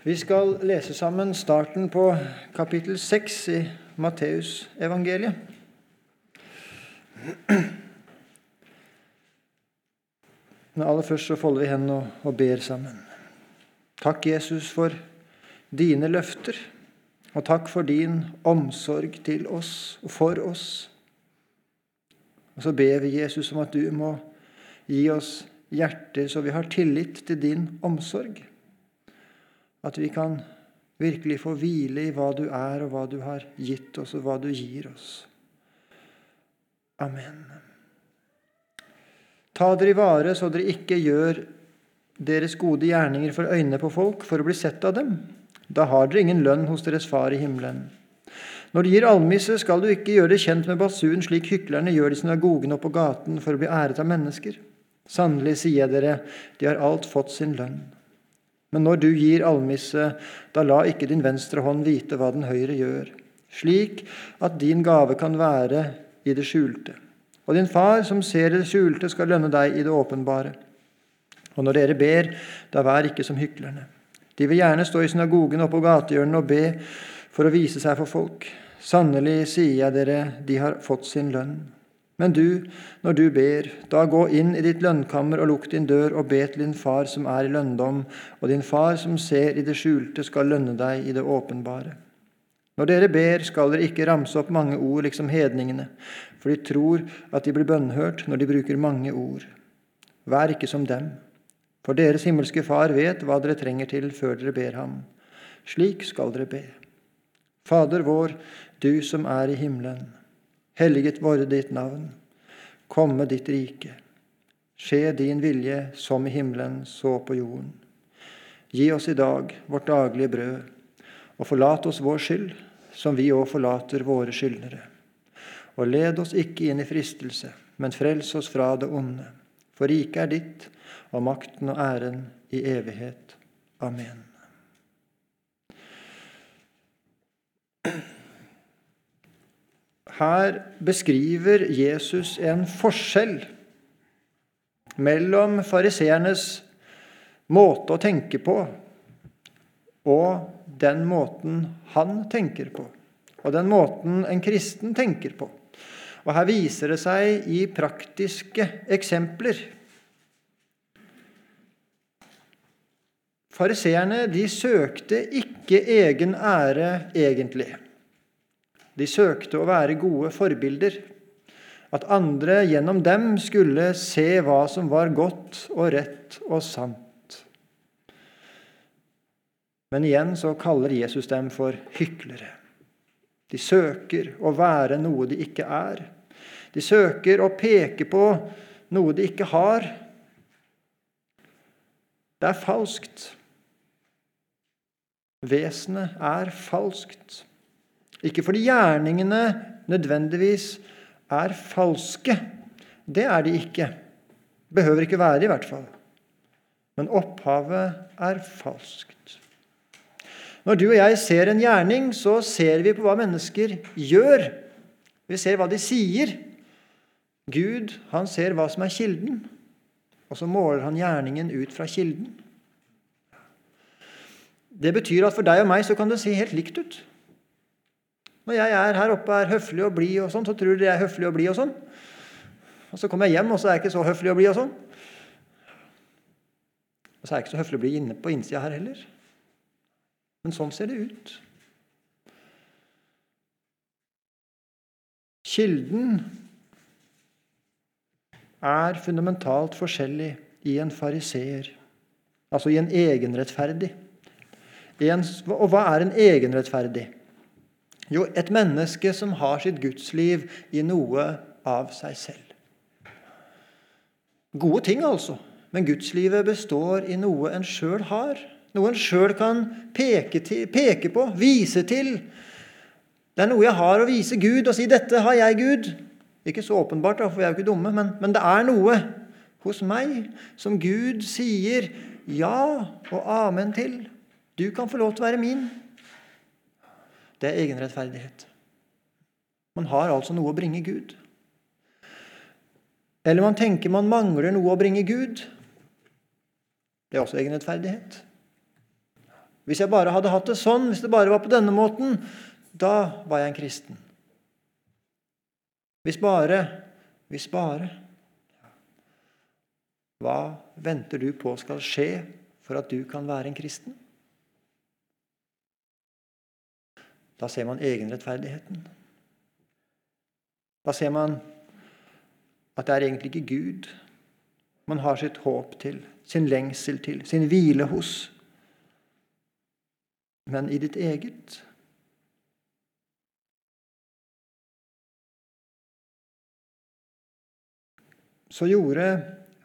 Vi skal lese sammen starten på kapittel 6 i Matteusevangeliet. Men aller først så folder vi hendene og, og ber sammen. Takk, Jesus, for dine løfter, og takk for din omsorg til oss og for oss. Og så ber vi Jesus om at du må gi oss hjerter så vi har tillit til din omsorg. At vi kan virkelig få hvile i hva du er, og hva du har gitt oss, og hva du gir oss. Amen. Ta dere i vare så dere ikke gjør deres gode gjerninger for øynene på folk for å bli sett av dem. Da har dere ingen lønn hos deres far i himmelen. Når du gir almisse, skal du ikke gjøre det kjent med basun, slik hyklerne gjør det i synagogene og på gaten for å bli æret av mennesker. Sannelig sier jeg dere, de har alt fått sin lønn. Men når du gir almisse, da la ikke din venstre hånd vite hva den høyre gjør, slik at din gave kan være i det skjulte. Og din far som ser i det skjulte, skal lønne deg i det åpenbare. Og når dere ber, da vær ikke som hyklerne. De vil gjerne stå i synagogen og på gatehjørnene og be for å vise seg for folk. Sannelig sier jeg dere, de har fått sin lønn. Men du, når du ber, da gå inn i ditt lønnkammer og lukk din dør og be til din far som er i lønndom, og din far som ser i det skjulte, skal lønne deg i det åpenbare. Når dere ber, skal dere ikke ramse opp mange ord liksom hedningene, for de tror at de blir bønnhørt når de bruker mange ord. Vær ikke som dem, for deres himmelske Far vet hva dere trenger til før dere ber ham. Slik skal dere be. Fader vår, du som er i himmelen. Helliget våre ditt navn. Komme ditt rike. Skje din vilje som i himmelen, så på jorden. Gi oss i dag vårt daglige brød, og forlat oss vår skyld, som vi òg forlater våre skyldnere. Og led oss ikke inn i fristelse, men frels oss fra det onde. For riket er ditt, og makten og æren i evighet. Amen. Her beskriver Jesus en forskjell mellom fariseernes måte å tenke på og den måten han tenker på, og den måten en kristen tenker på. Og Her viser det seg i praktiske eksempler. Fariseerne søkte ikke egen ære egentlig. De søkte å være gode forbilder. At andre gjennom dem skulle se hva som var godt og rett og sant. Men igjen så kaller Jesus dem for hyklere. De søker å være noe de ikke er. De søker å peke på noe de ikke har. Det er falskt. Vesenet er falskt. Ikke fordi gjerningene nødvendigvis er falske. Det er de ikke. Behøver ikke være i hvert fall. Men opphavet er falskt. Når du og jeg ser en gjerning, så ser vi på hva mennesker gjør. Vi ser hva de sier. Gud han ser hva som er kilden, og så måler han gjerningen ut fra kilden. Det betyr at for deg og meg så kan det se helt likt ut. Når jeg er her oppe er høflig og blid, og sånn, så tror dere jeg er høflig og blid. Og sånn. Og så kommer jeg hjem, og så er jeg ikke så høflig og blid. Og sånn. Og så er jeg ikke så høflig og blid inne på innsida her heller. Men sånn ser det ut. Kilden er fundamentalt forskjellig i en fariseer, altså i en egenrettferdig. og hva er en egenrettferdig? Jo, et menneske som har sitt gudsliv i noe av seg selv. Gode ting, altså, men gudslivet består i noe en sjøl har. Noe en sjøl kan peke, til, peke, på, vise til. Det er noe jeg har å vise Gud og si 'dette har jeg, Gud'. Ikke så åpenbart, for vi er jo ikke dumme, men, men det er noe hos meg som Gud sier ja og amen til. Du kan få lov til å være min. Det er egenrettferdighet. Man har altså noe å bringe Gud. Eller man tenker man mangler noe å bringe Gud. Det er også egenrettferdighet. Hvis jeg bare hadde hatt det sånn, hvis det bare var på denne måten, da var jeg en kristen. Hvis bare Hvis bare Hva venter du på skal skje for at du kan være en kristen? Da ser man egenrettferdigheten. Da ser man at det er egentlig ikke Gud man har sitt håp til, sin lengsel til, sin hvile hos, men i ditt eget. Så gjorde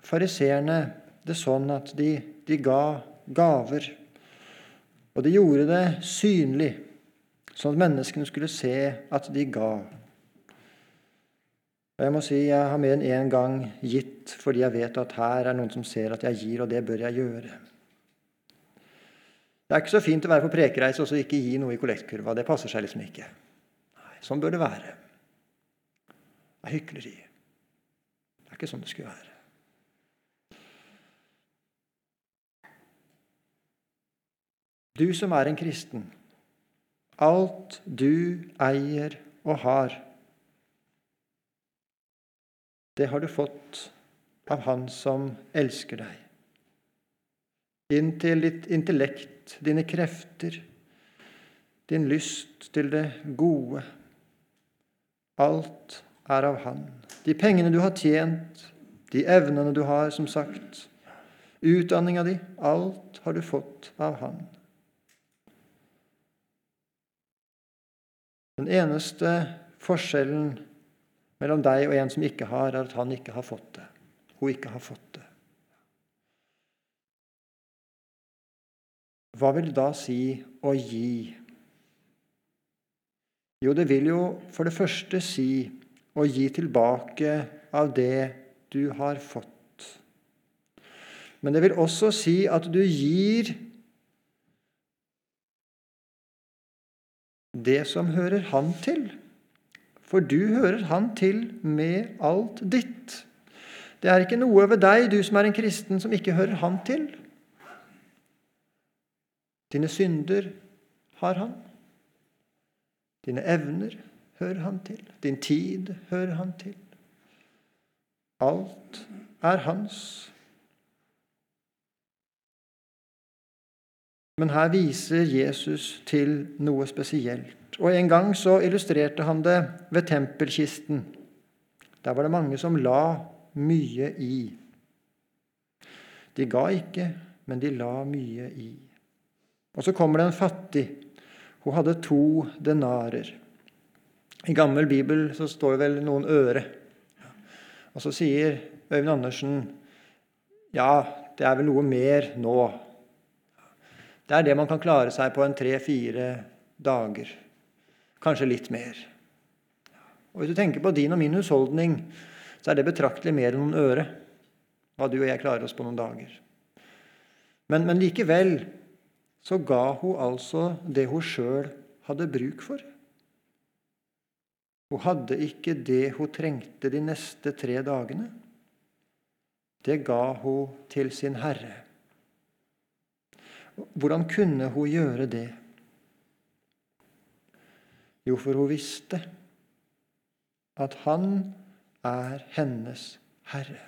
fariseerne det sånn at de, de ga gaver. Og de gjorde det synlig, sånn at menneskene skulle se at de ga. Og jeg må si jeg har mer enn én gang gitt fordi jeg vet at her er noen som ser at jeg gir, og det bør jeg gjøre. Det er ikke så fint å være på prekereise og så ikke gi noe i kollektkurva. Det passer seg liksom ikke. Nei, Sånn bør det være. Det er hykleri. Det er ikke sånn det skulle være. Du som er en kristen, alt du eier og har, det har du fått av Han som elsker deg. Inntil ditt intellekt, dine krefter, din lyst til det gode. Alt er av Han. De pengene du har tjent, de evnene du har, som sagt, utdanninga di, alt har du fått av Han. Den eneste forskjellen mellom deg og en som ikke har, er at han ikke har fått det. Hun ikke har fått det. Hva vil det da si å gi? Jo, det vil jo for det første si å gi tilbake av det du har fått. Men det vil også si at du gir det som hører Han til. For du hører Han til med alt ditt. Det er ikke noe ved deg, du som er en kristen, som ikke hører Han til. Dine synder har Han. Dine evner hører Han til. Din tid hører Han til. Alt er Hans. Men her viser Jesus til noe spesielt. Og En gang så illustrerte han det ved tempelkisten. Der var det mange som la mye i. De ga ikke, men de la mye i. Og Så kommer det en fattig. Hun hadde to denarer. I gammel bibel så står det vel noen øre. Og så sier Øyvind Andersen ja, det er vel noe mer nå. Det er det man kan klare seg på en tre-fire dager. Kanskje litt mer. Og Hvis du tenker på din og min husholdning, så er det betraktelig mer enn noen øre hva du og jeg klarer oss på noen dager. Men, men likevel så ga hun altså det hun sjøl hadde bruk for. Hun hadde ikke det hun trengte de neste tre dagene. Det ga hun til sin Herre. Hvordan kunne hun gjøre det? Jo, for hun visste at han er hennes herre.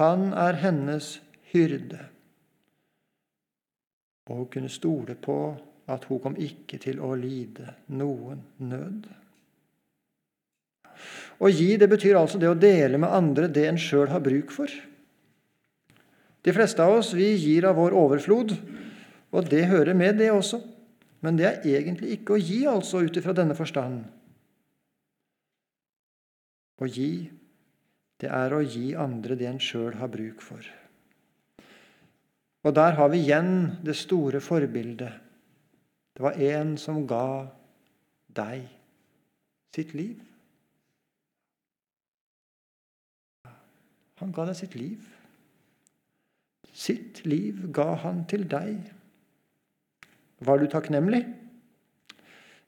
Han er hennes hyrde. Og hun kunne stole på at hun kom ikke til å lide noen nød. Å gi det betyr altså det å dele med andre det en sjøl har bruk for. De fleste av oss vi gir av vår overflod, og det hører med, det også. Men det er egentlig ikke å gi, altså, ut ifra denne forstand. Å gi, det er å gi andre det en sjøl har bruk for. Og der har vi igjen det store forbildet. Det var en som ga deg sitt liv. Han ga deg sitt liv. Sitt liv ga han til deg. Var du takknemlig?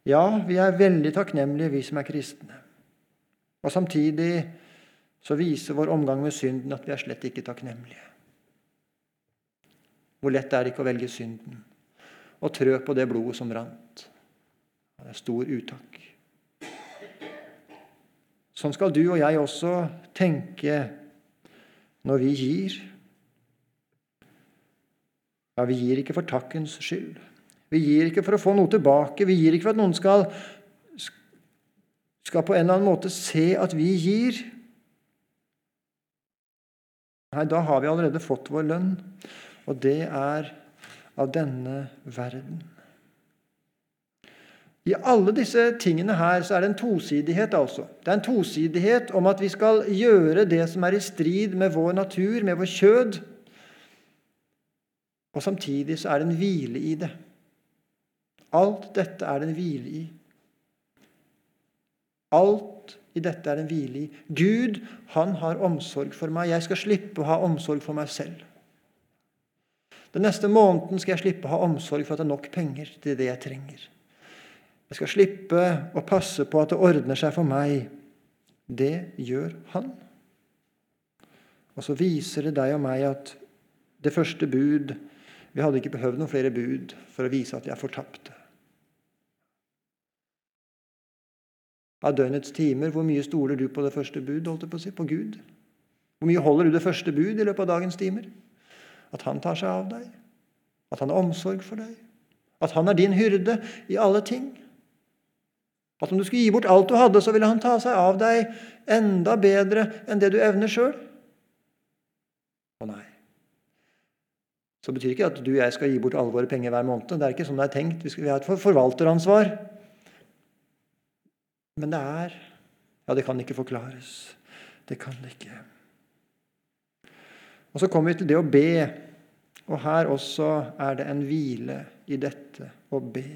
Ja, vi er veldig takknemlige, vi som er kristne. Og Samtidig så viser vår omgang med synden at vi er slett ikke takknemlige. Hvor lett er det ikke å velge synden? og trø på det blodet som rant. Det er stor utakk. Sånn skal du og jeg også tenke når vi gir. Ja, vi gir ikke for takkens skyld. Vi gir ikke for å få noe tilbake. Vi gir ikke for at noen skal, skal på en eller annen måte se at vi gir. Nei, da har vi allerede fått vår lønn, og det er av denne verden. I alle disse tingene her så er det en tosidighet. altså. Det er en tosidighet om at vi skal gjøre det som er i strid med vår natur, med vår kjød. Og samtidig så er det en hvile i det. Alt dette er det en hvile i. Alt i dette er det en hvile i. Gud, han har omsorg for meg. Jeg skal slippe å ha omsorg for meg selv. Den neste måneden skal jeg slippe å ha omsorg for at det er nok penger til det jeg trenger. Jeg skal slippe å passe på at det ordner seg for meg. Det gjør han. Og så viser det deg og meg at det første bud Vi hadde ikke behøvd noen flere bud for å vise at jeg er fortapte. Av døgnets timer, hvor mye stoler du på det første bud? holdt jeg på å si, På Gud? Hvor mye holder du det første bud i løpet av dagens timer? At han tar seg av deg? At han har omsorg for deg? At han er din hyrde i alle ting? At om du skulle gi bort alt du hadde, så ville han ta seg av deg enda bedre enn det du evner sjøl? Å nei. Så betyr ikke at du og jeg skal gi bort alle våre penger hver måned. Det er ikke sånn det er tenkt. Vi, har et forvalteransvar. Men det er Ja, det kan ikke forklares. Det kan det ikke. Og Så kommer vi til det å be. Og her også er det en hvile i dette å be.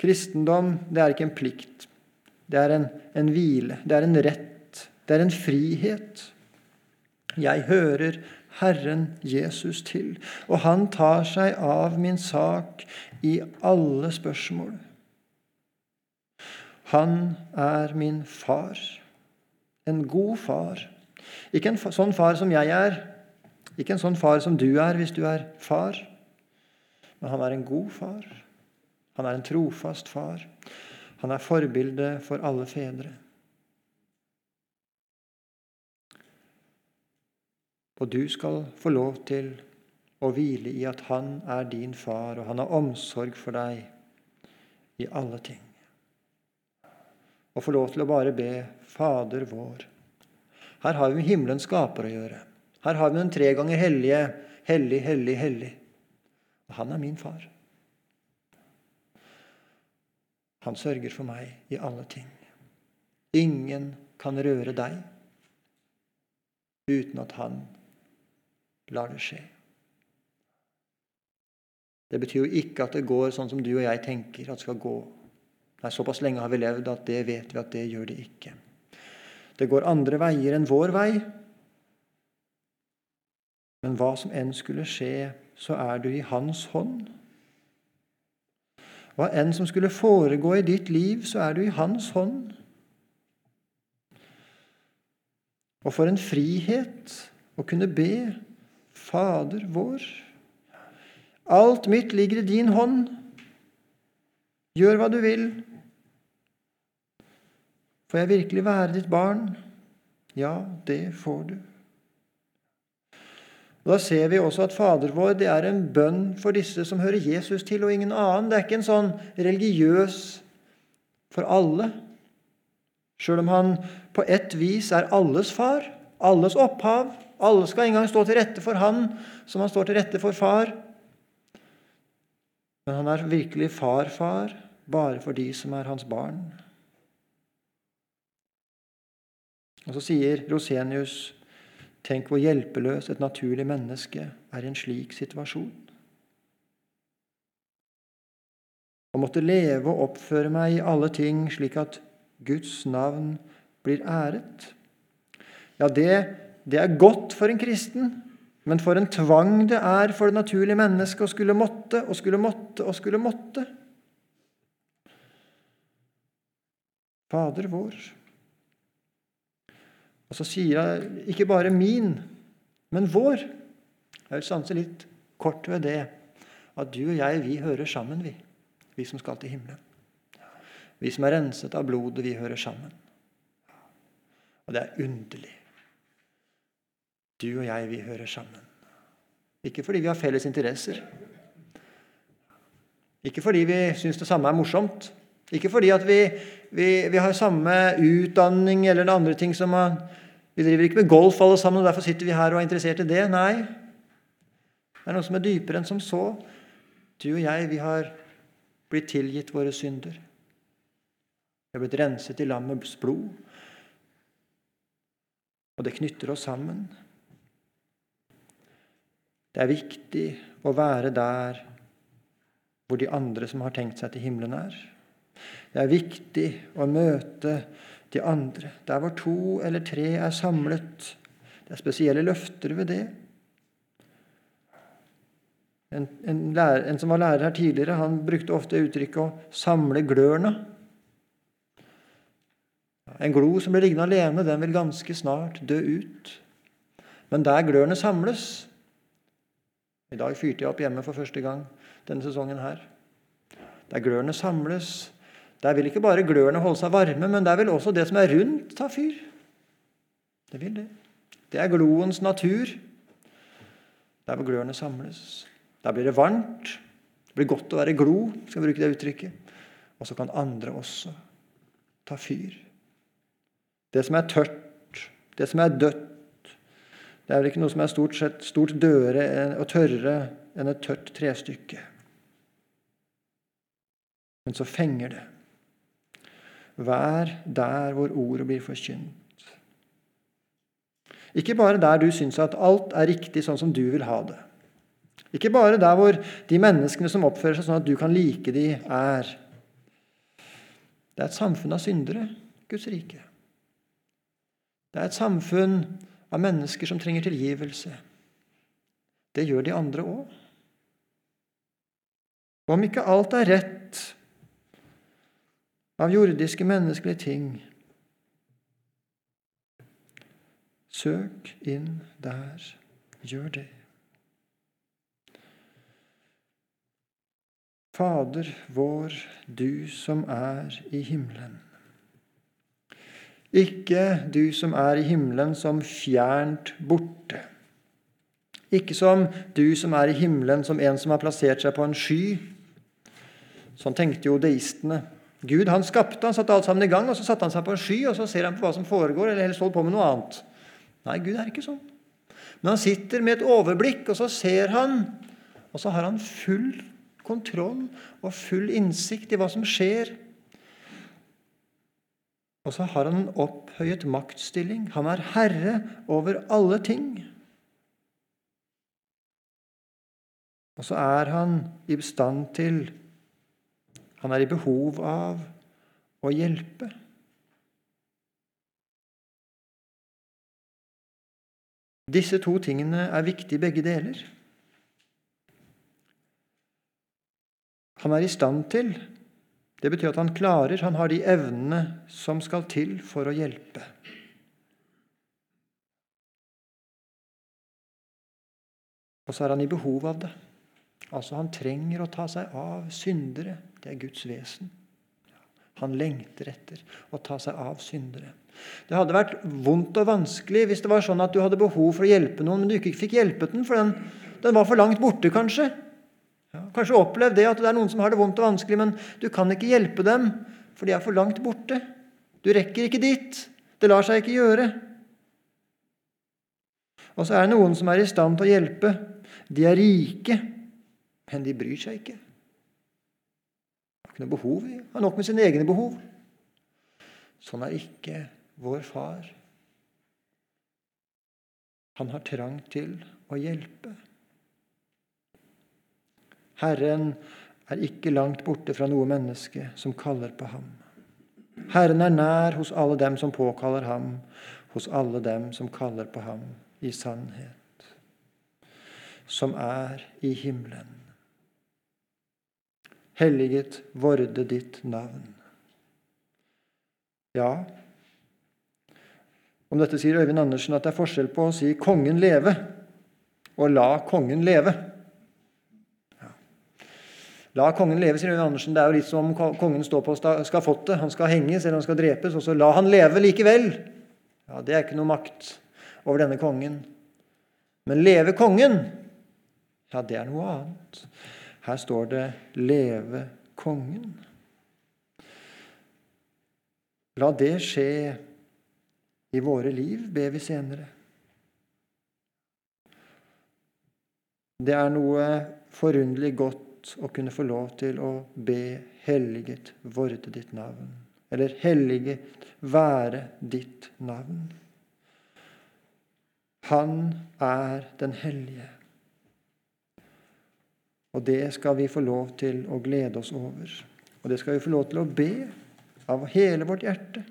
Kristendom det er ikke en plikt. Det er en, en hvile. Det er en rett. Det er en frihet. Jeg hører Herren Jesus til, og han tar seg av min sak i alle spørsmål. Han er min far, en god far. Ikke en sånn far som jeg er, ikke en sånn far som du er hvis du er far, men han er en god far. Han er en trofast far. Han er forbilde for alle fedre. Og du skal få lov til å hvile i at han er din far, og han har omsorg for deg i alle ting. Og få lov til å bare be Fader vår. Her har vi med himmelens skaper å gjøre. Her har vi den tre ganger hellige, hellig, hellig, hellig. Og han er min far. Han sørger for meg i alle ting. Ingen kan røre deg uten at han lar det skje. Det betyr jo ikke at det går sånn som du og jeg tenker at det skal gå. Nei, Såpass lenge har vi levd at det vet vi at det gjør det ikke. Det går andre veier enn vår vei. Men hva som enn skulle skje, så er du i Hans hånd. Hva enn som skulle foregå i ditt liv, så er du i Hans hånd. Og for en frihet å kunne be Fader vår. Alt mitt ligger i din hånd. Gjør hva du vil. Får jeg virkelig være ditt barn? Ja, det får du. Og Da ser vi også at Fader vår det er en bønn for disse som hører Jesus til, og ingen annen. Det er ikke en sånn religiøs for alle. Sjøl om han på ett vis er alles far, alles opphav. Alle skal en gang stå til rette for han som han står til rette for far. Men han er virkelig far-far bare for de som er hans barn. Og Så sier Rosenius Tenk hvor hjelpeløs et naturlig menneske er i en slik situasjon. Å måtte leve og oppføre meg i alle ting slik at Guds navn blir æret. Ja, det, det er godt for en kristen, men for en tvang det er for det naturlige mennesket å skulle måtte og skulle måtte og skulle måtte. Fader vår. Og så sier jeg ikke bare min, men vår. Jeg vil stanse litt kort ved det. at du og jeg, vi hører sammen, vi. Vi som skal til himmelen. Vi som er renset av blodet, vi hører sammen. Og det er underlig. Du og jeg, vi hører sammen. Ikke fordi vi har felles interesser. Ikke fordi vi syns det samme er morsomt. Ikke fordi at vi, vi, vi har samme utdanning eller andre ting som man, Vi driver ikke med golf alle sammen, og derfor sitter vi her og er interessert i det. Nei. Det er noe som er dypere enn som så. Du og jeg, vi har blitt tilgitt våre synder. Vi har blitt renset i lammets blod. Og det knytter oss sammen. Det er viktig å være der hvor de andre som har tenkt seg til himmelen, er. Det er viktig å møte de andre der hvor to eller tre er samlet. Det er spesielle løfter ved det. En, en, lærer, en, som var lærer her tidligere, han brukte ofte uttrykket 'å samle glørne'. En glo som blir liggende alene, den vil ganske snart dø ut. Men der glørne samles I dag fyrte jeg opp hjemme for første gang denne sesongen her. Der glørne samles, der vil ikke bare glørne holde seg varme, men der vil også det som er rundt, ta fyr. Det vil det. Det er gloens natur. Der hvor glørne samles. Der blir det varmt. Det blir godt å være glo, skal jeg bruke det uttrykket. Og så kan andre også ta fyr. Det som er tørt, det som er dødt, det er vel ikke noe som er stort sett stort dødere og tørrere enn et tørt trestykke. Men så fenger det. Vær der hvor ordet blir forkynt. Ikke bare der du syns at alt er riktig sånn som du vil ha det. Ikke bare der hvor de menneskene som oppfører seg sånn at du kan like de, er. Det er et samfunn av syndere, Guds rike. Det er et samfunn av mennesker som trenger tilgivelse. Det gjør de andre òg. Om ikke alt er rett av jordiske, menneskelige ting, søk inn der. Gjør det. Fader vår, du som er i himmelen. Ikke du som er i himmelen som fjernt borte. Ikke som du som er i himmelen som en som har plassert seg på en sky. Sånn tenkte jo deistene. Gud han skapte, han satte alt sammen i gang, og så satte han seg på en sky, og så ser han på hva som foregår, eller helst holder på med noe annet. Nei, Gud er ikke sånn. Men han sitter med et overblikk, og så ser han, og så har han full kontroll og full innsikt i hva som skjer. Og så har han en opphøyet maktstilling. Han er herre over alle ting. Og så er han i stand til Han er i behov av å hjelpe. Disse to tingene er viktige begge deler. Han er i stand til. Det betyr at han klarer, han har de evnene som skal til for å hjelpe. Og så er han i behov av det. Altså Han trenger å ta seg av syndere. Det er Guds vesen. Han lengter etter å ta seg av syndere. Det hadde vært vondt og vanskelig hvis det var sånn at du hadde behov for å hjelpe noen, men du ikke fikk hjelpe den, for den, den var for langt borte, kanskje. Kanskje opplevd det at det er noen som har det vondt og vanskelig, men du kan ikke hjelpe dem, for de er for langt borte. Du rekker ikke dit. Det lar seg ikke gjøre. Og så er det noen som er i stand til å hjelpe. De er rike, men de bryr seg ikke. Har ikke noe behov. Har nok med sine egne behov. Sånn er ikke vår far. Han har trang til å hjelpe. Herren er ikke langt borte fra noe menneske som kaller på ham. Herren er nær hos alle dem som påkaller ham, hos alle dem som kaller på ham i sannhet, som er i himmelen. Helliget vorde ditt navn. Ja, om dette sier Øyvind Andersen at det er forskjell på å si 'kongen leve' og 'la kongen leve'. La kongen leve, sier Øyvind Andersen. Det er jo litt som om kongen står på skafottet. Han skal henges eller han skal drepes, og så la han leve likevel. Ja, Det er ikke noe makt over denne kongen. Men leve kongen, ja, det er noe annet. Her står det 'leve kongen'. La det skje i våre liv, ber vi senere. Det er noe forunderlig godt å kunne få lov til å be 'Helliget vorde ditt navn', eller 'Helliget være ditt navn'. Han er den hellige. Og det skal vi få lov til å glede oss over. Og det skal vi få lov til å be av hele vårt hjerte.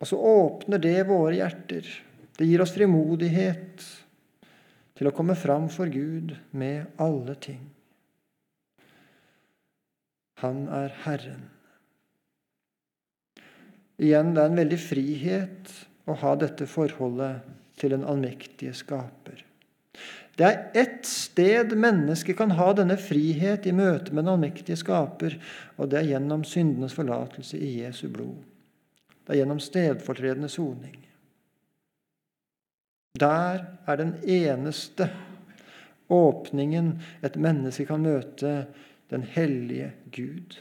Og så åpner det våre hjerter. Det gir oss frimodighet til å komme fram for Gud med alle ting. Han er Herren. Igjen, det er en veldig frihet å ha dette forholdet til den allmektige skaper. Det er ett sted mennesket kan ha denne frihet i møte med den allmektige skaper, og det er gjennom syndenes forlatelse i Jesu blod. Det er gjennom stedfortredende soning. Der er den eneste åpningen et menneske kan møte den hellige Gud.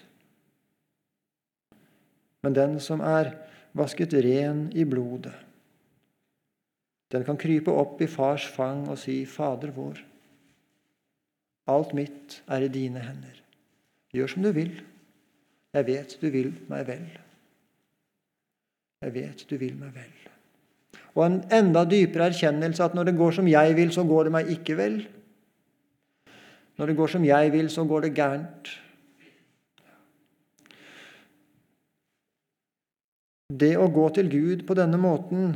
Men den som er vasket ren i blodet, den kan krype opp i fars fang og si, 'Fader vår, alt mitt er i dine hender. Gjør som du vil. Jeg vet du vil meg vel. Jeg vet du vil meg vel. Og en enda dypere erkjennelse at når det går som jeg vil, så går det meg ikke vel. Når det går som jeg vil, så går det gærent. Det å gå til Gud på denne måten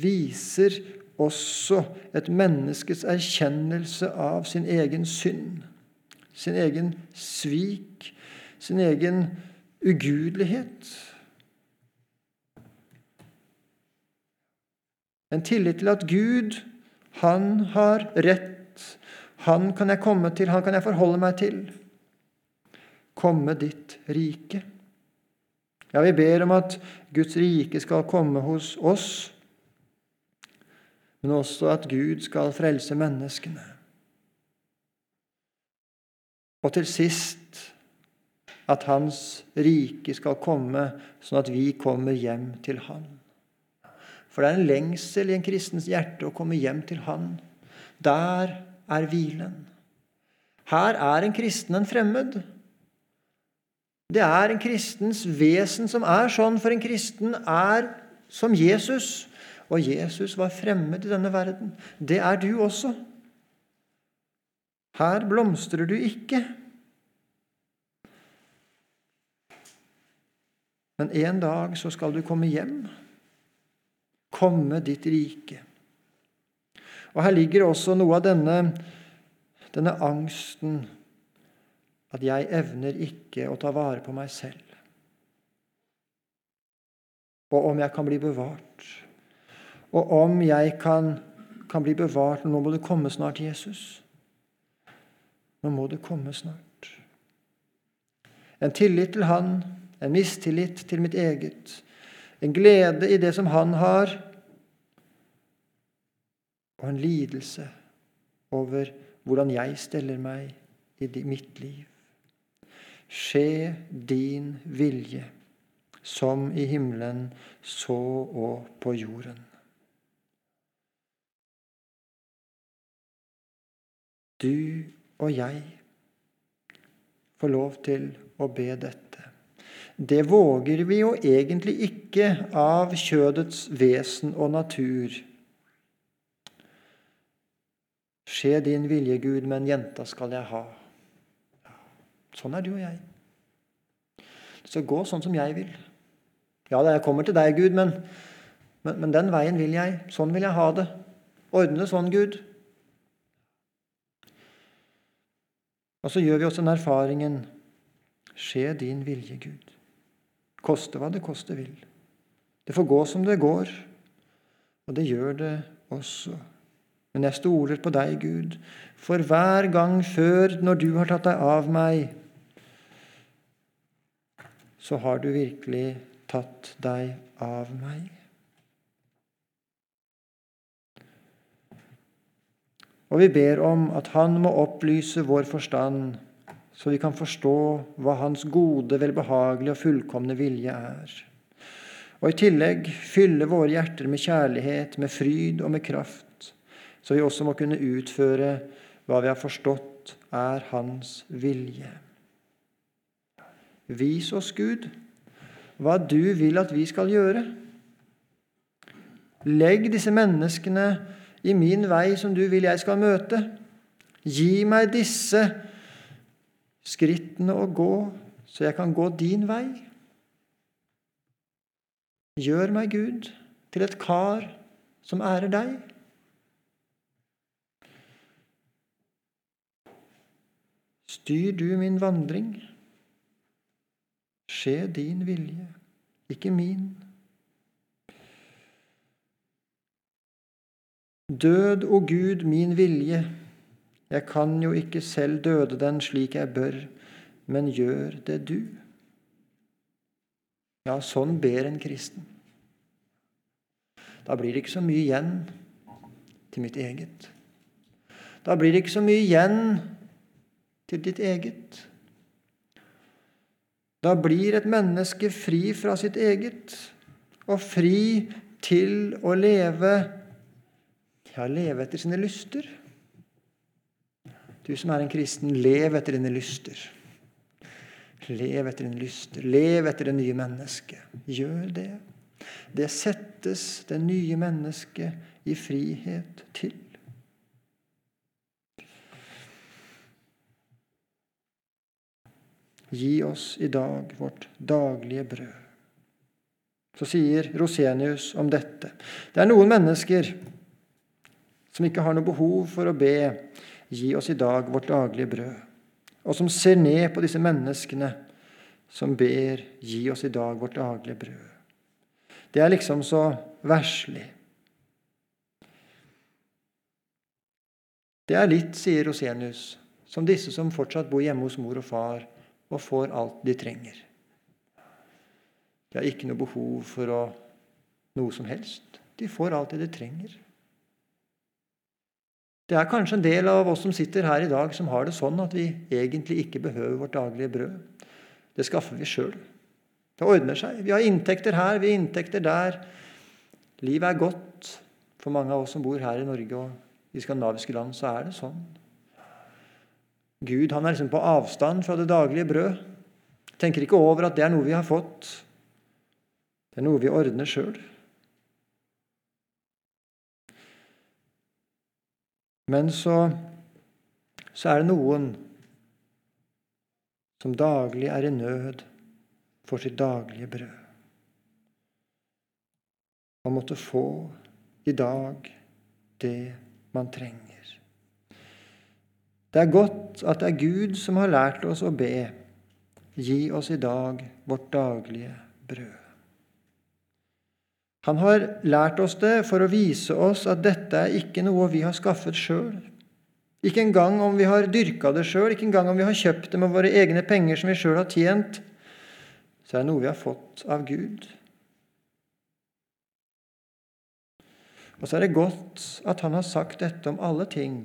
viser også et menneskes erkjennelse av sin egen synd, sin egen svik, sin egen ugudelighet. En tillit til at Gud, han har rett. Han kan jeg komme til, han kan jeg forholde meg til. Komme ditt rike. Ja, vi ber om at Guds rike skal komme hos oss men også at Gud skal frelse menneskene. Og til sist at Hans rike skal komme, sånn at vi kommer hjem til Han. For det er en lengsel i en kristens hjerte å komme hjem til Han. Der er hvilen. Her er en kristen en fremmed. Det er en kristens vesen som er sånn, for en kristen er som Jesus. Og Jesus var fremmed i denne verden. Det er du også. Her blomstrer du ikke. Men en dag så skal du komme hjem. Komme ditt rike. Og Her ligger også noe av denne, denne angsten at jeg evner ikke å ta vare på meg selv. Og om jeg kan bli bevart og om jeg kan, kan bli bevart Nå må du komme snart, Jesus. Nå må du komme snart. En tillit til Han, en mistillit til mitt eget, en glede i det som Han har, og en lidelse over hvordan jeg steller meg i mitt liv. Skje din vilje, som i himmelen, så og på jorden. du og jeg får lov til å be dette. Det våger vi jo egentlig ikke av kjødets vesen og natur. Skje din vilje, Gud, men jenta skal jeg ha. Sånn er du og jeg. Det skal gå sånn som jeg vil. Ja, jeg kommer til deg, Gud, men, men, men den veien vil jeg. Sånn vil jeg ha det. Ordne sånn, Gud. Og så gjør vi oss den erfaringen Skje din vilje, Gud. Koste hva det koste vil. Det får gå som det går, og det gjør det også. Men jeg stoler på deg, Gud, for hver gang før, når du har tatt deg av meg, så har du virkelig tatt deg av meg. Og vi ber om at Han må opplyse vår forstand, så vi kan forstå hva Hans gode, velbehagelige og fullkomne vilje er. Og i tillegg fylle våre hjerter med kjærlighet, med fryd og med kraft, så vi også må kunne utføre hva vi har forstått er Hans vilje. Vis oss, Gud, hva du vil at vi skal gjøre. Legg disse menneskene i min vei som du vil jeg skal møte. Gi meg disse skrittene å gå, så jeg kan gå din vei. Gjør meg, Gud, til et kar som ærer deg. Styr du min vandring. Skje din vilje, ikke min. Død, o Gud, min vilje. Jeg kan jo ikke selv døde den slik jeg bør, men gjør det du. Ja, sånn ber en kristen. Da blir det ikke så mye igjen til mitt eget. Da blir det ikke så mye igjen til ditt eget. Da blir et menneske fri fra sitt eget og fri til å leve ja, leve etter sine lyster. Du som er en kristen, lev etter dine lyster. Lev etter dine lyster. Lev etter det nye mennesket. Gjør det. Det settes det nye mennesket i frihet til. Gi oss i dag vårt daglige brød. Så sier Rosenius om dette. Det er noen mennesker som ikke har noe behov for å be Gi oss i dag vårt daglige brød, og som ser ned på disse menneskene som ber Gi oss i dag vårt daglige brød. Det er liksom så verslig. Det er litt, sier Rosenius, som disse som fortsatt bor hjemme hos mor og far og får alt de trenger. De har ikke noe behov for å, noe som helst. De får alt det de trenger. Det er kanskje en del av oss som sitter her i dag, som har det sånn at vi egentlig ikke behøver vårt daglige brød. Det skaffer vi sjøl. Det ordner seg. Vi har inntekter her, vi har inntekter der. Livet er godt. For mange av oss som bor her i Norge og i skandinaviske land, så er det sånn. Gud han er liksom på avstand fra det daglige brød. Tenker ikke over at det er noe vi har fått. Det er noe vi ordner sjøl. Men så, så er det noen som daglig er i nød for sitt daglige brød. Man måtte få i dag det man trenger. Det er godt at det er Gud som har lært oss å be. Gi oss i dag vårt daglige brød. Han har lært oss det for å vise oss at dette er ikke noe vi har skaffet sjøl. Ikke engang om vi har dyrka det sjøl, ikke engang om vi har kjøpt det med våre egne penger som vi sjøl har tjent, så er det noe vi har fått av Gud. Og så er det godt at han har sagt dette om alle ting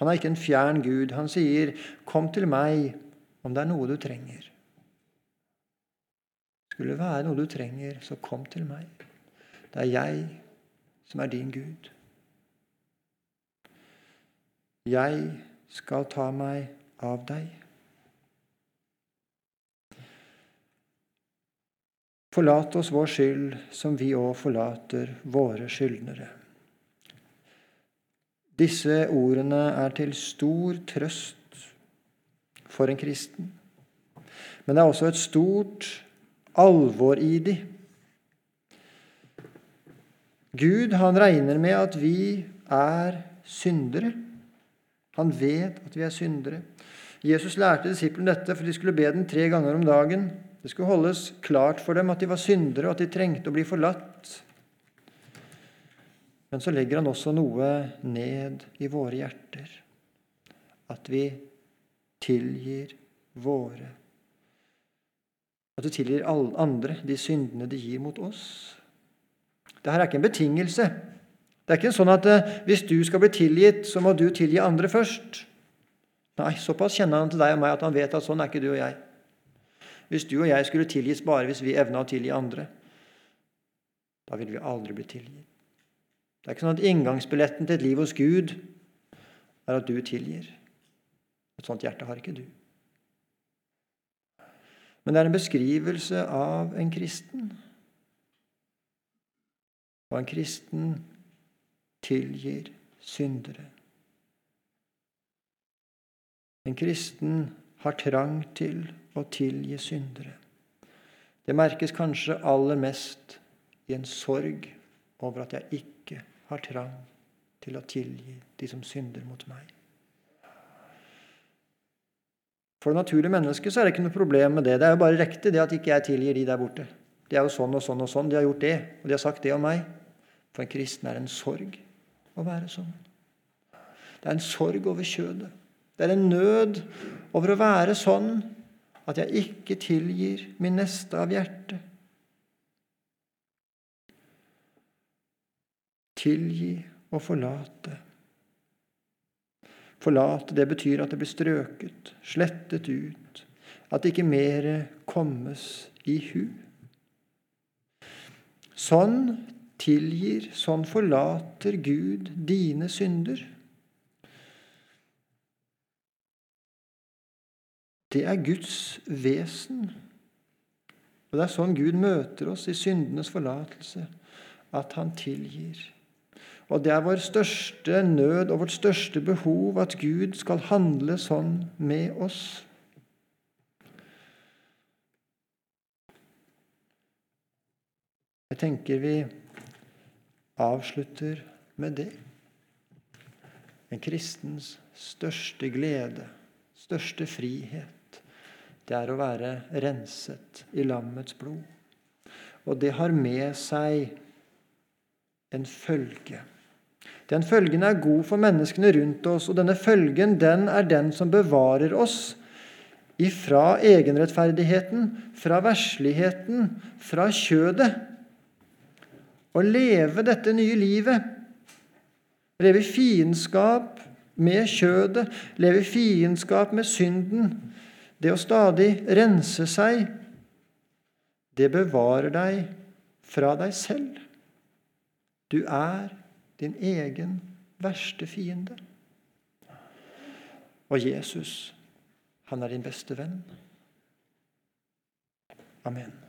han er ikke en fjern Gud. Han sier, 'Kom til meg om det er noe du trenger'. Skulle det være noe du trenger, så kom til meg. Det er jeg som er din Gud. Jeg skal ta meg av deg. Forlat oss vår skyld, som vi òg forlater våre skyldnere. Disse ordene er til stor trøst for en kristen. Men det er også et stort alvor i de. Gud han regner med at vi er syndere. Han vet at vi er syndere. Jesus lærte disiplene dette, for de skulle be den tre ganger om dagen. Det skulle holdes klart for dem at de var syndere, og at de trengte å bli forlatt. Men så legger han også noe ned i våre hjerter. At vi tilgir våre. At du tilgir alle andre de syndene de gir mot oss. Dette er ikke en betingelse. Det er ikke sånn at eh, hvis du skal bli tilgitt, så må du tilgi andre først. Nei, såpass kjenner han til deg og meg at han vet at sånn er ikke du og jeg. Hvis du og jeg skulle tilgis bare hvis vi evna å tilgi andre, da ville vi aldri bli tilgitt. Det er ikke sånn at inngangsbilletten til et liv hos Gud er at du tilgir. Et sånt hjerte har ikke du. Men det er en beskrivelse av en kristen. Og en kristen tilgir syndere. En kristen har trang til å tilgi syndere. Det merkes kanskje aller mest i en sorg over at jeg ikke har trang til å tilgi de som synder mot meg. For det naturlige mennesket så er det ikke noe problem med det. Det er jo bare riktig det at ikke jeg tilgir de der borte. De er jo sånn og sånn og sånn. De har gjort det, og de har sagt det om meg. For en kristen er det en sorg å være sånn. Det er en sorg over kjødet. Det er en nød over å være sånn at jeg ikke tilgir min neste av hjertet. Tilgi og forlate. Forlate, det betyr at det blir strøket, slettet ut, at ikke mere kommes i hu. Sånn tilgir, sånn forlater Gud dine synder. Det er Guds vesen. Og det er sånn Gud møter oss i syndenes forlatelse, at han tilgir. Og det er vår største nød og vårt største behov at Gud skal handle sånn med oss. Jeg tenker vi avslutter med det. En kristens største glede, største frihet, det er å være renset i lammets blod. Og det har med seg en følge. Den følgen er god for menneskene rundt oss, og denne følgen den er den som bevarer oss ifra egenrettferdigheten, fra versligheten, fra kjødet. Å leve dette nye livet, leve i fiendskap med kjødet, leve i fiendskap med synden, det å stadig rense seg, det bevarer deg fra deg selv. Du er din egen verste fiende. Og Jesus, han er din beste venn. Amen.